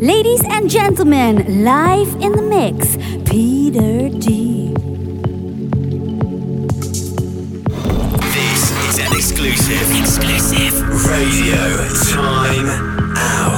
Ladies and gentlemen, live in the mix, Peter D. This is an exclusive, exclusive radio time out.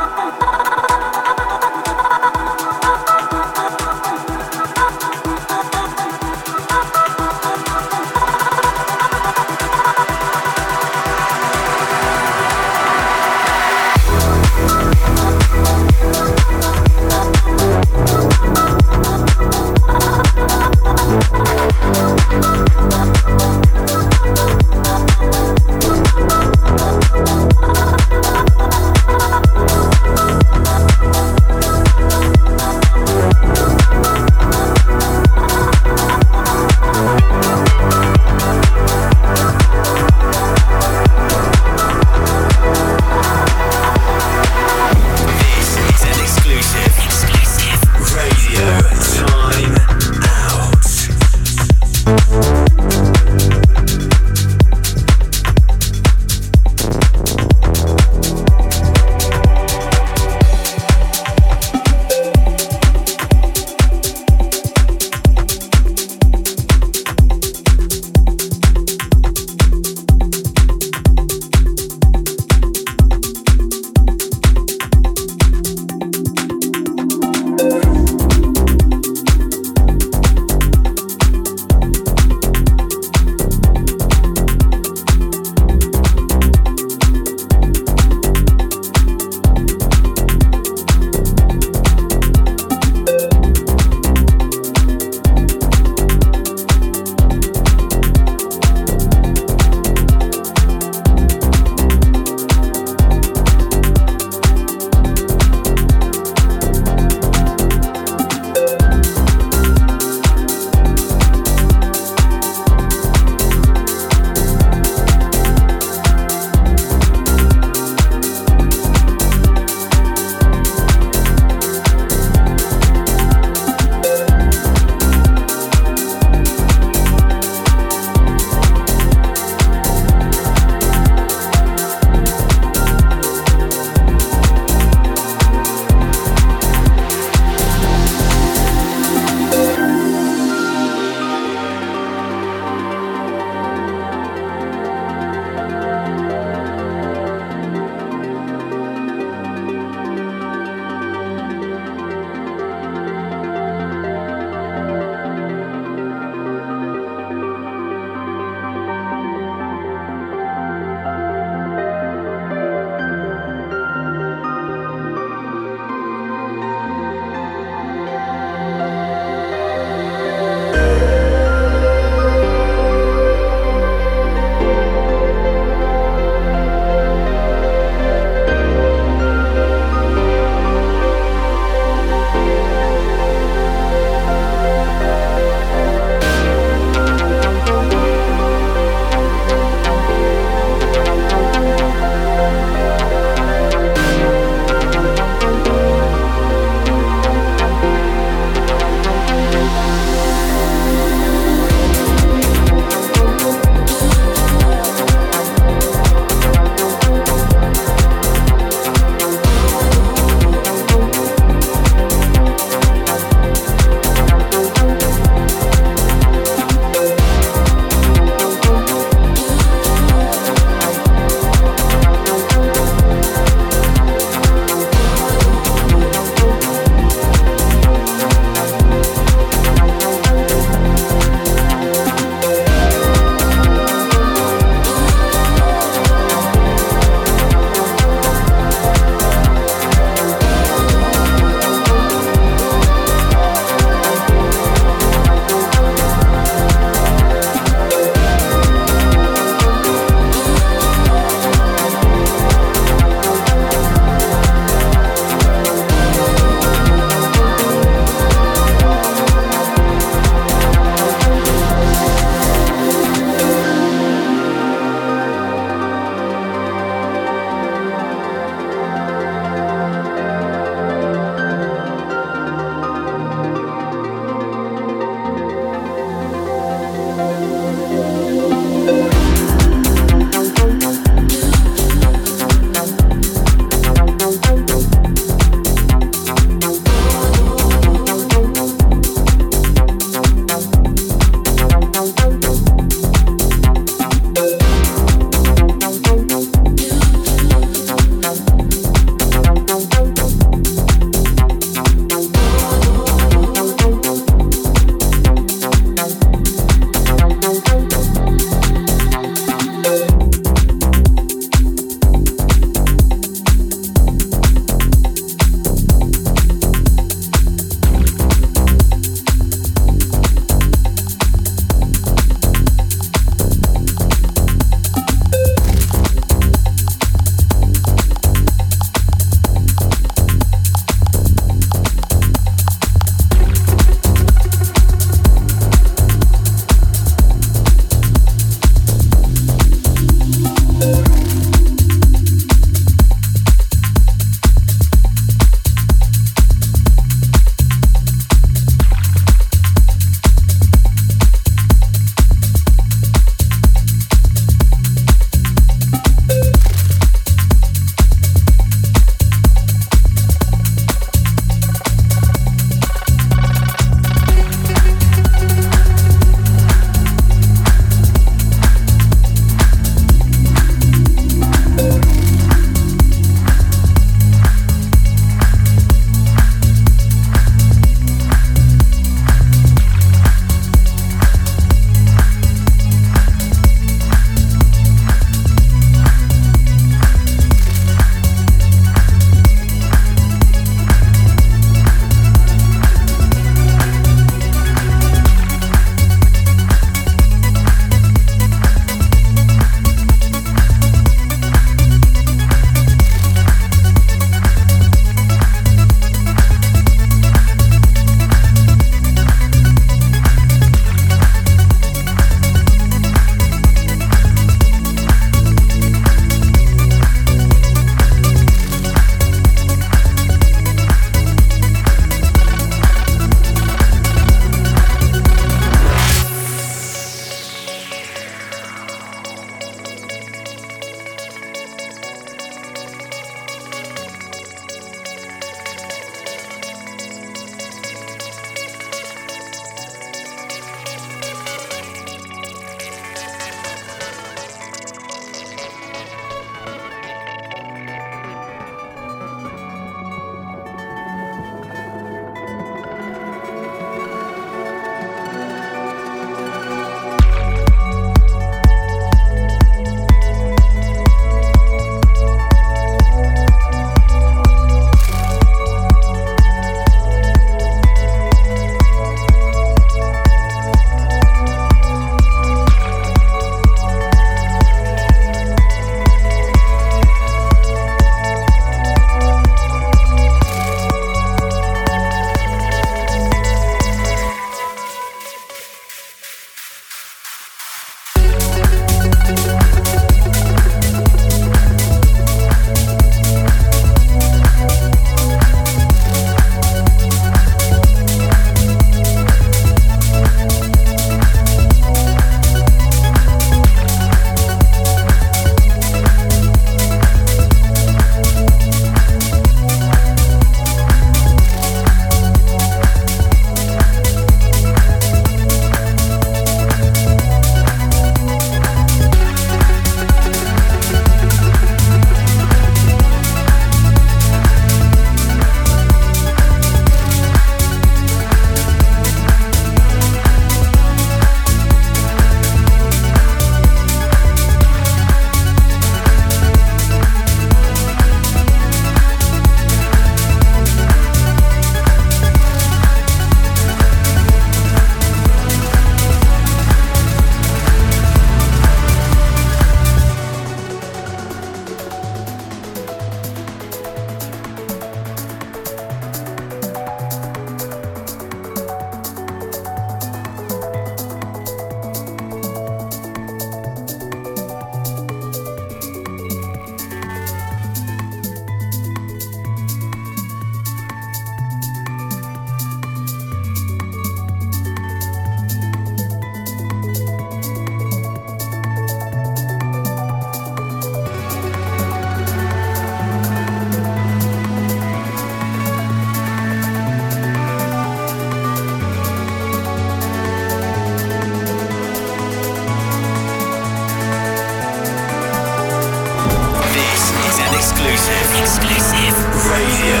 Exclusive. Exclusive. Radio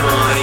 Time.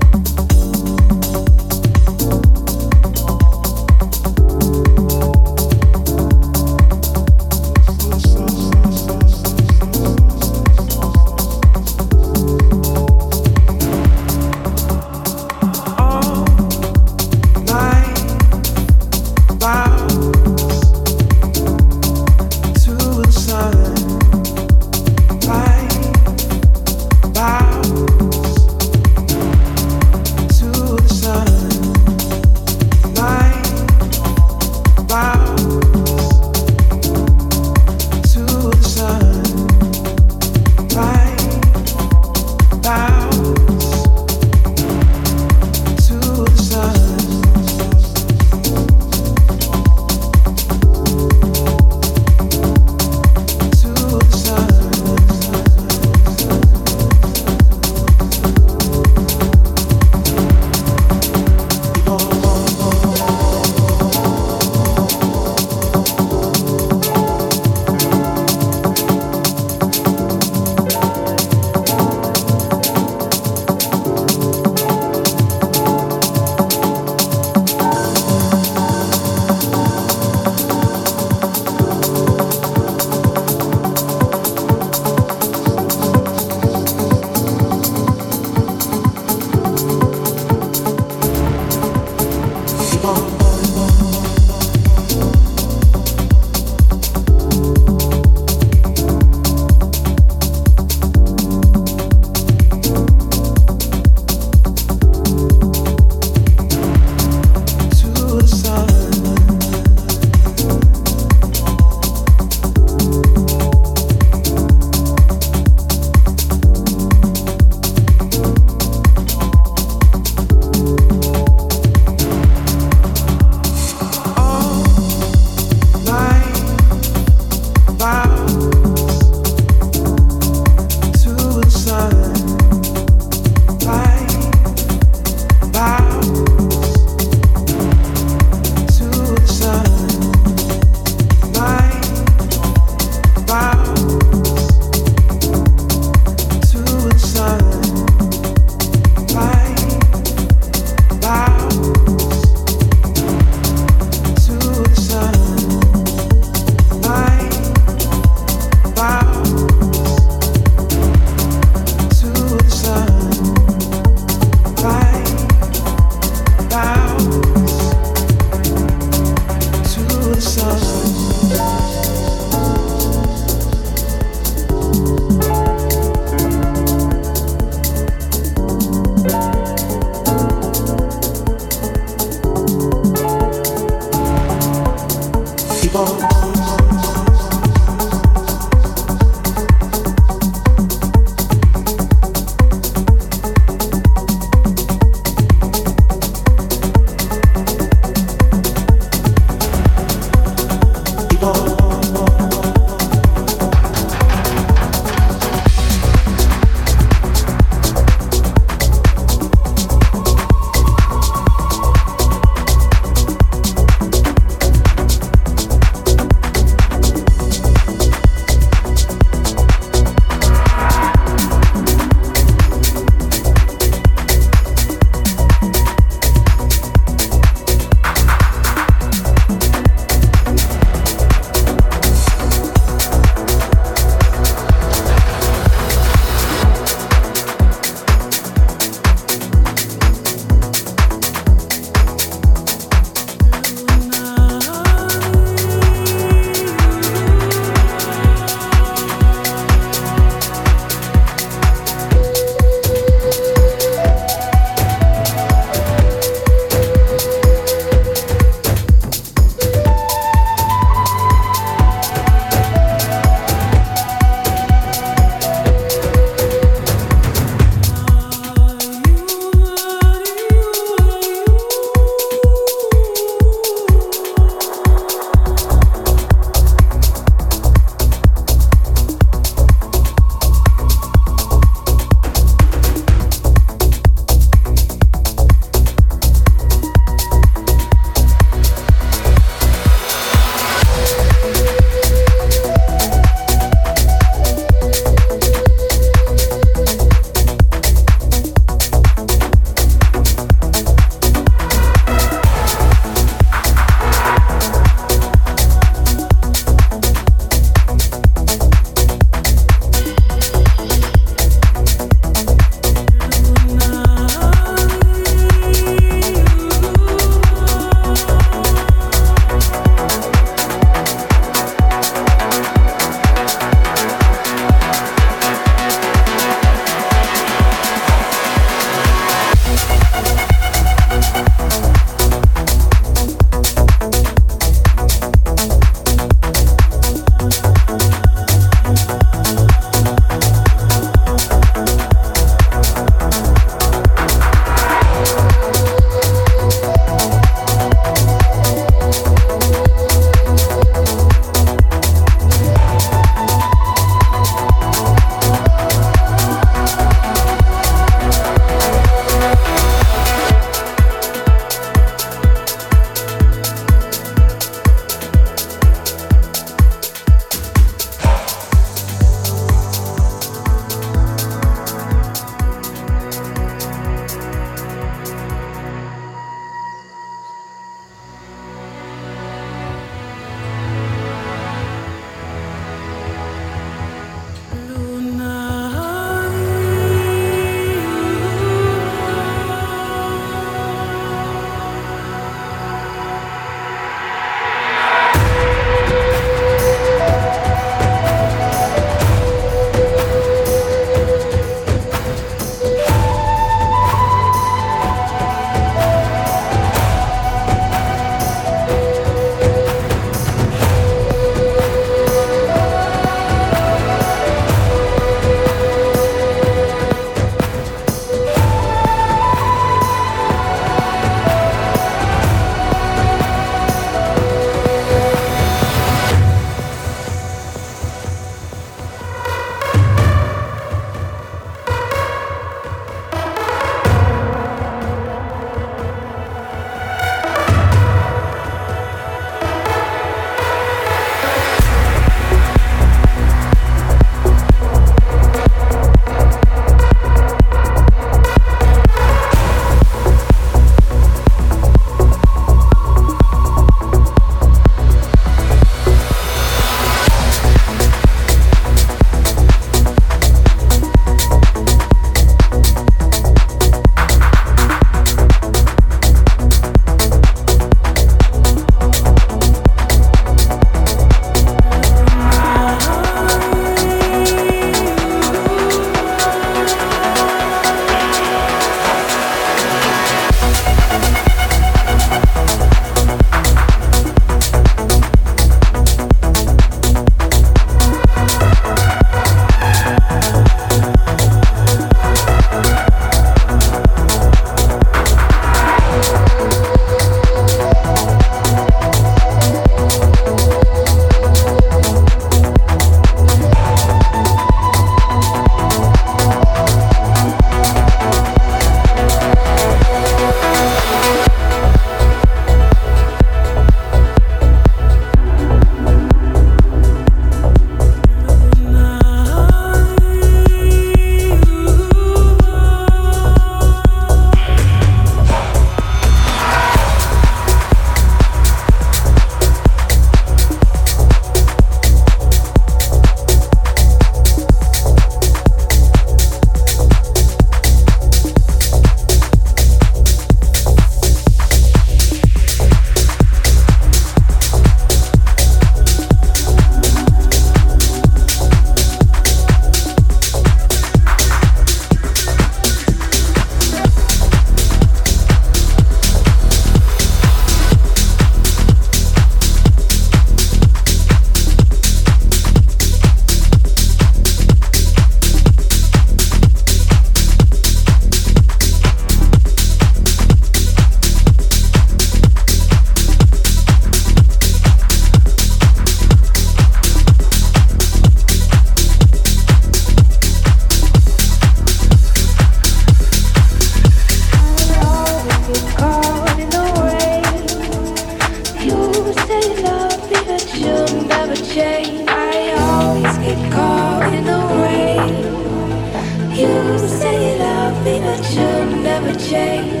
I always get caught in never rain.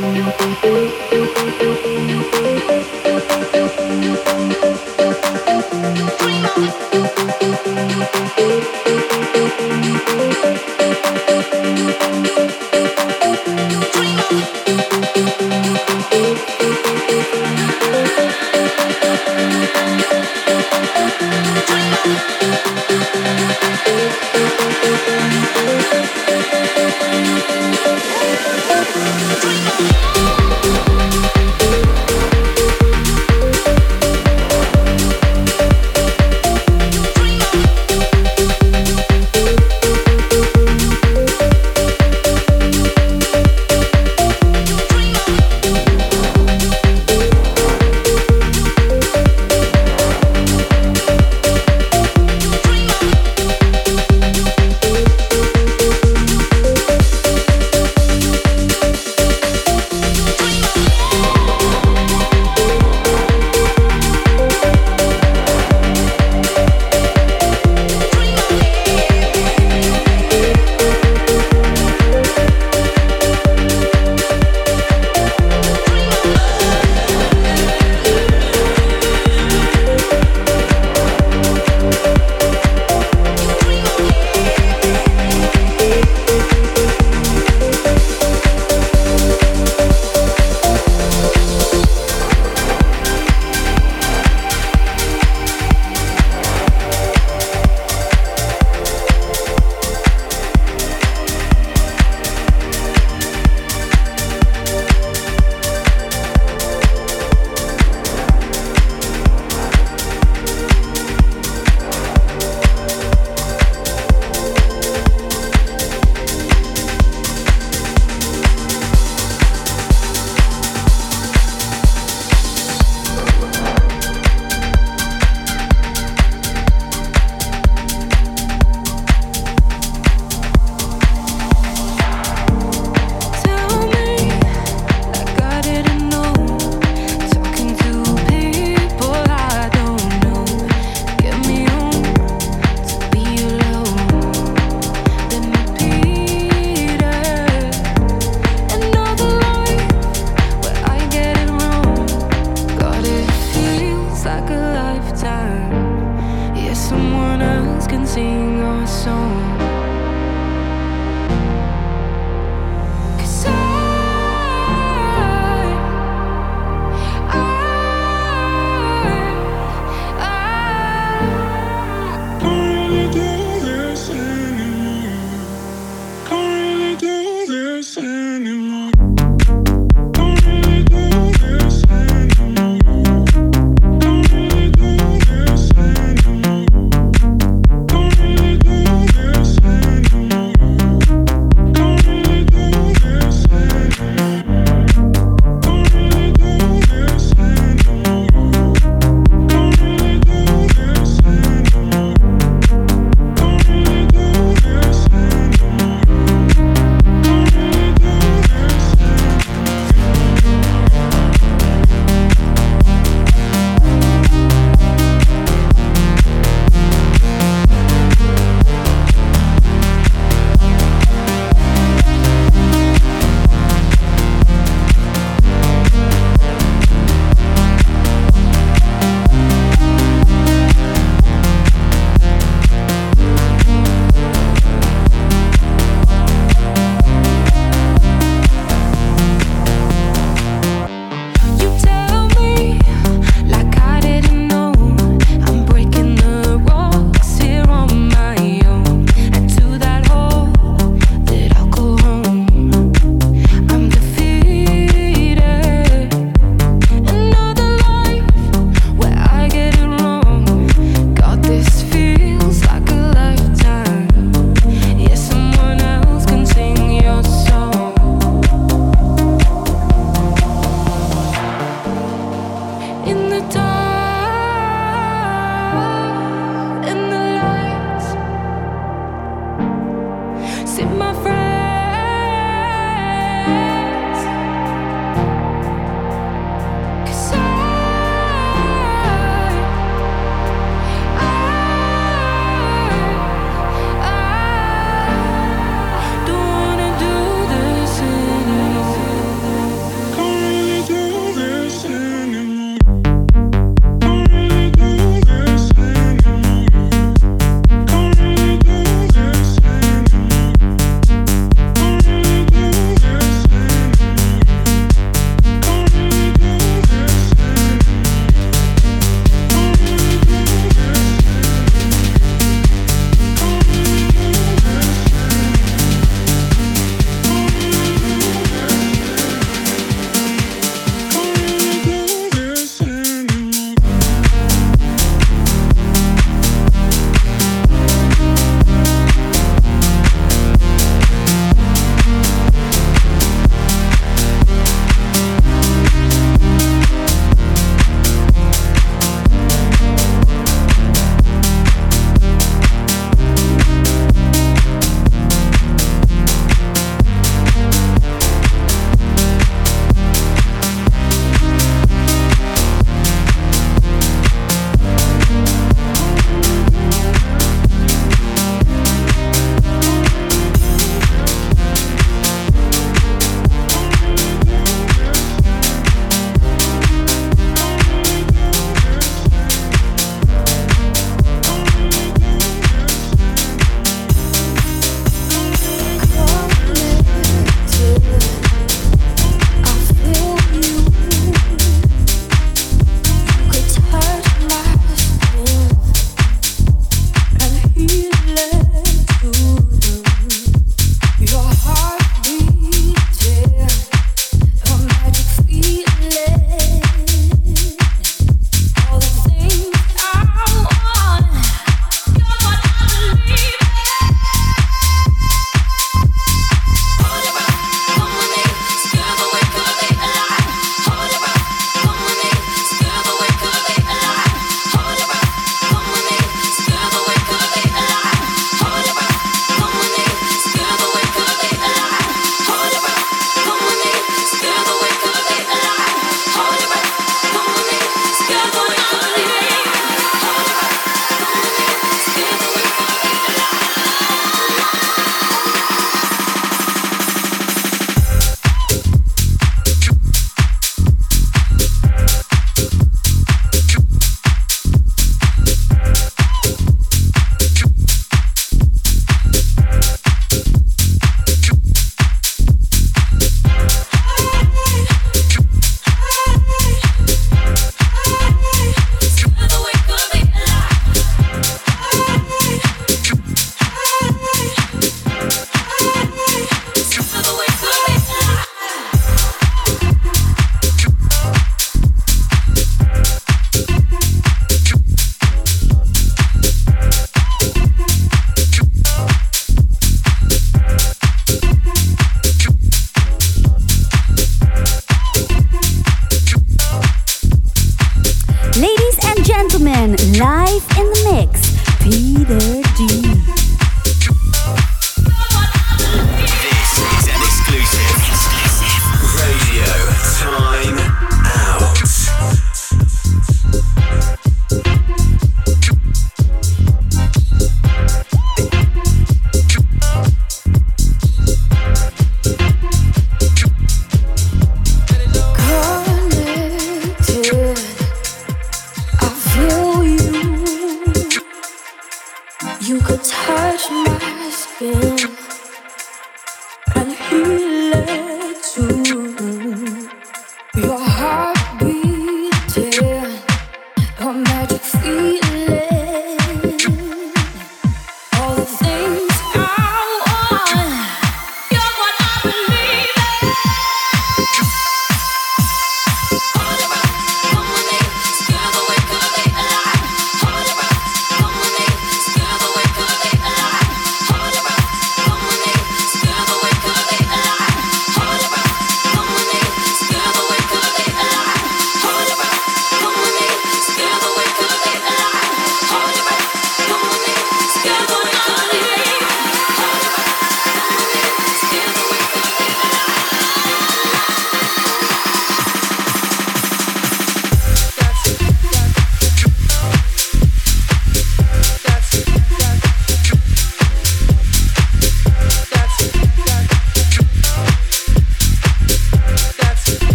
you you you you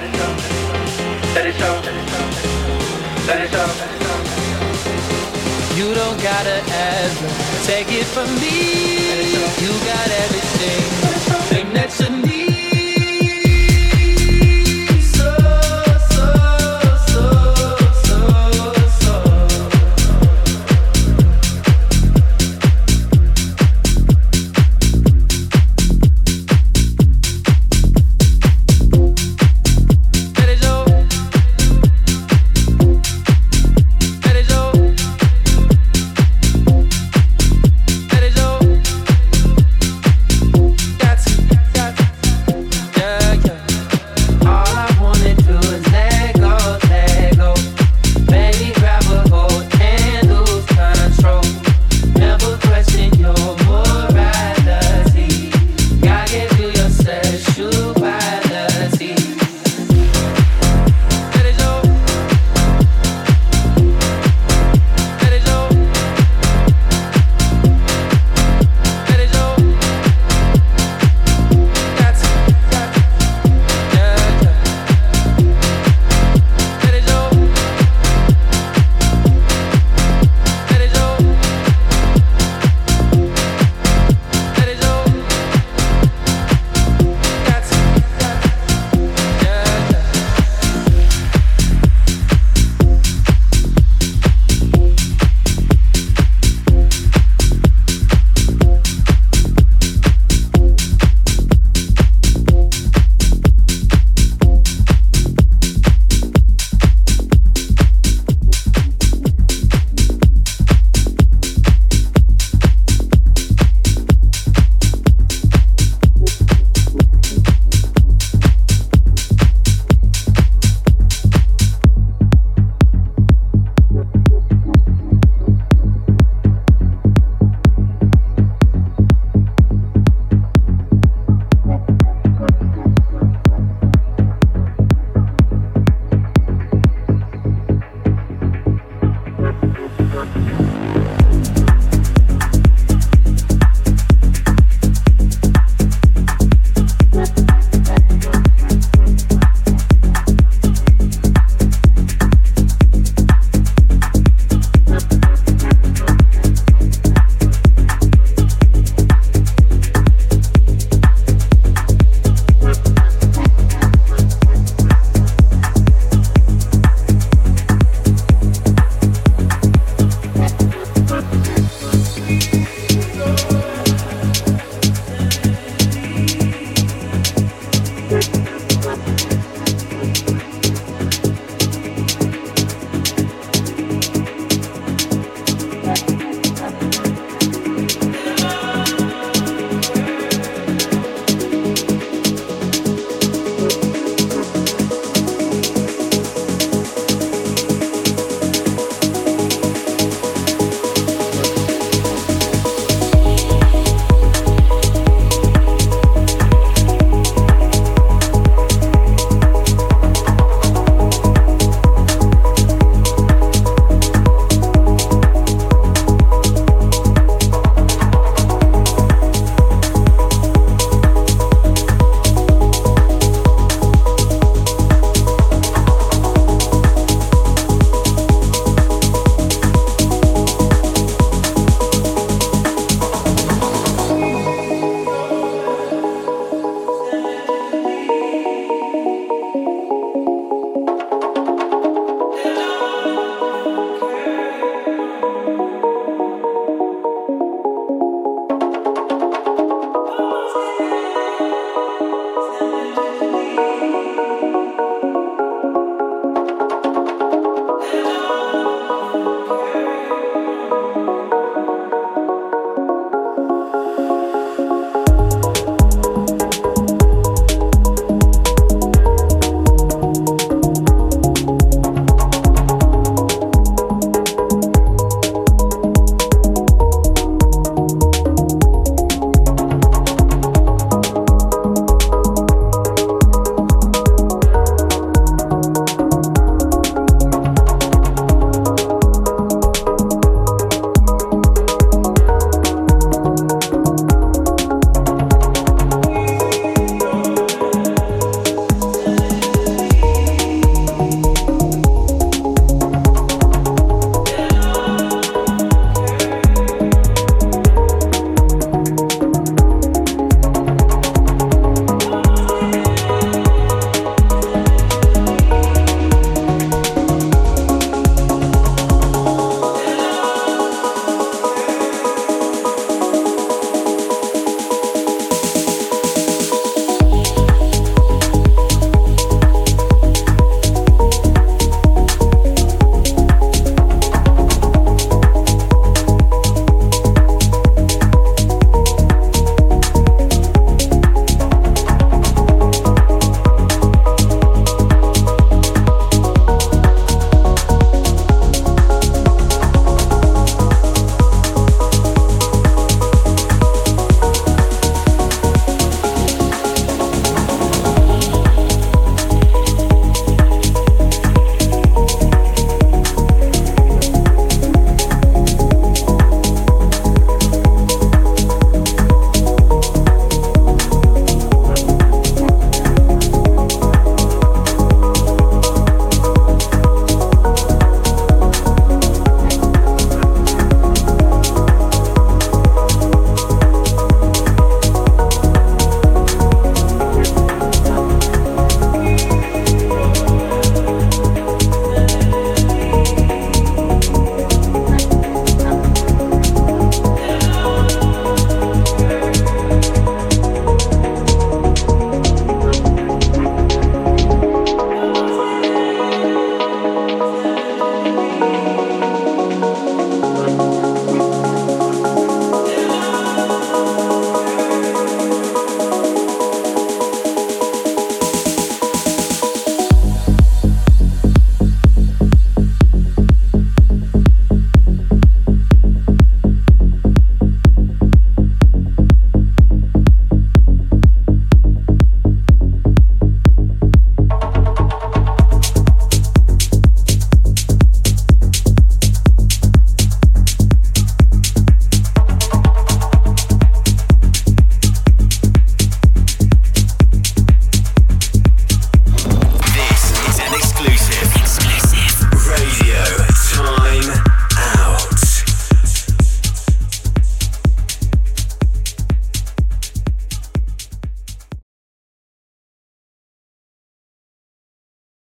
Let it show. Let it show. You don't gotta ask. Take it from me. You got everything. Thing that's a need.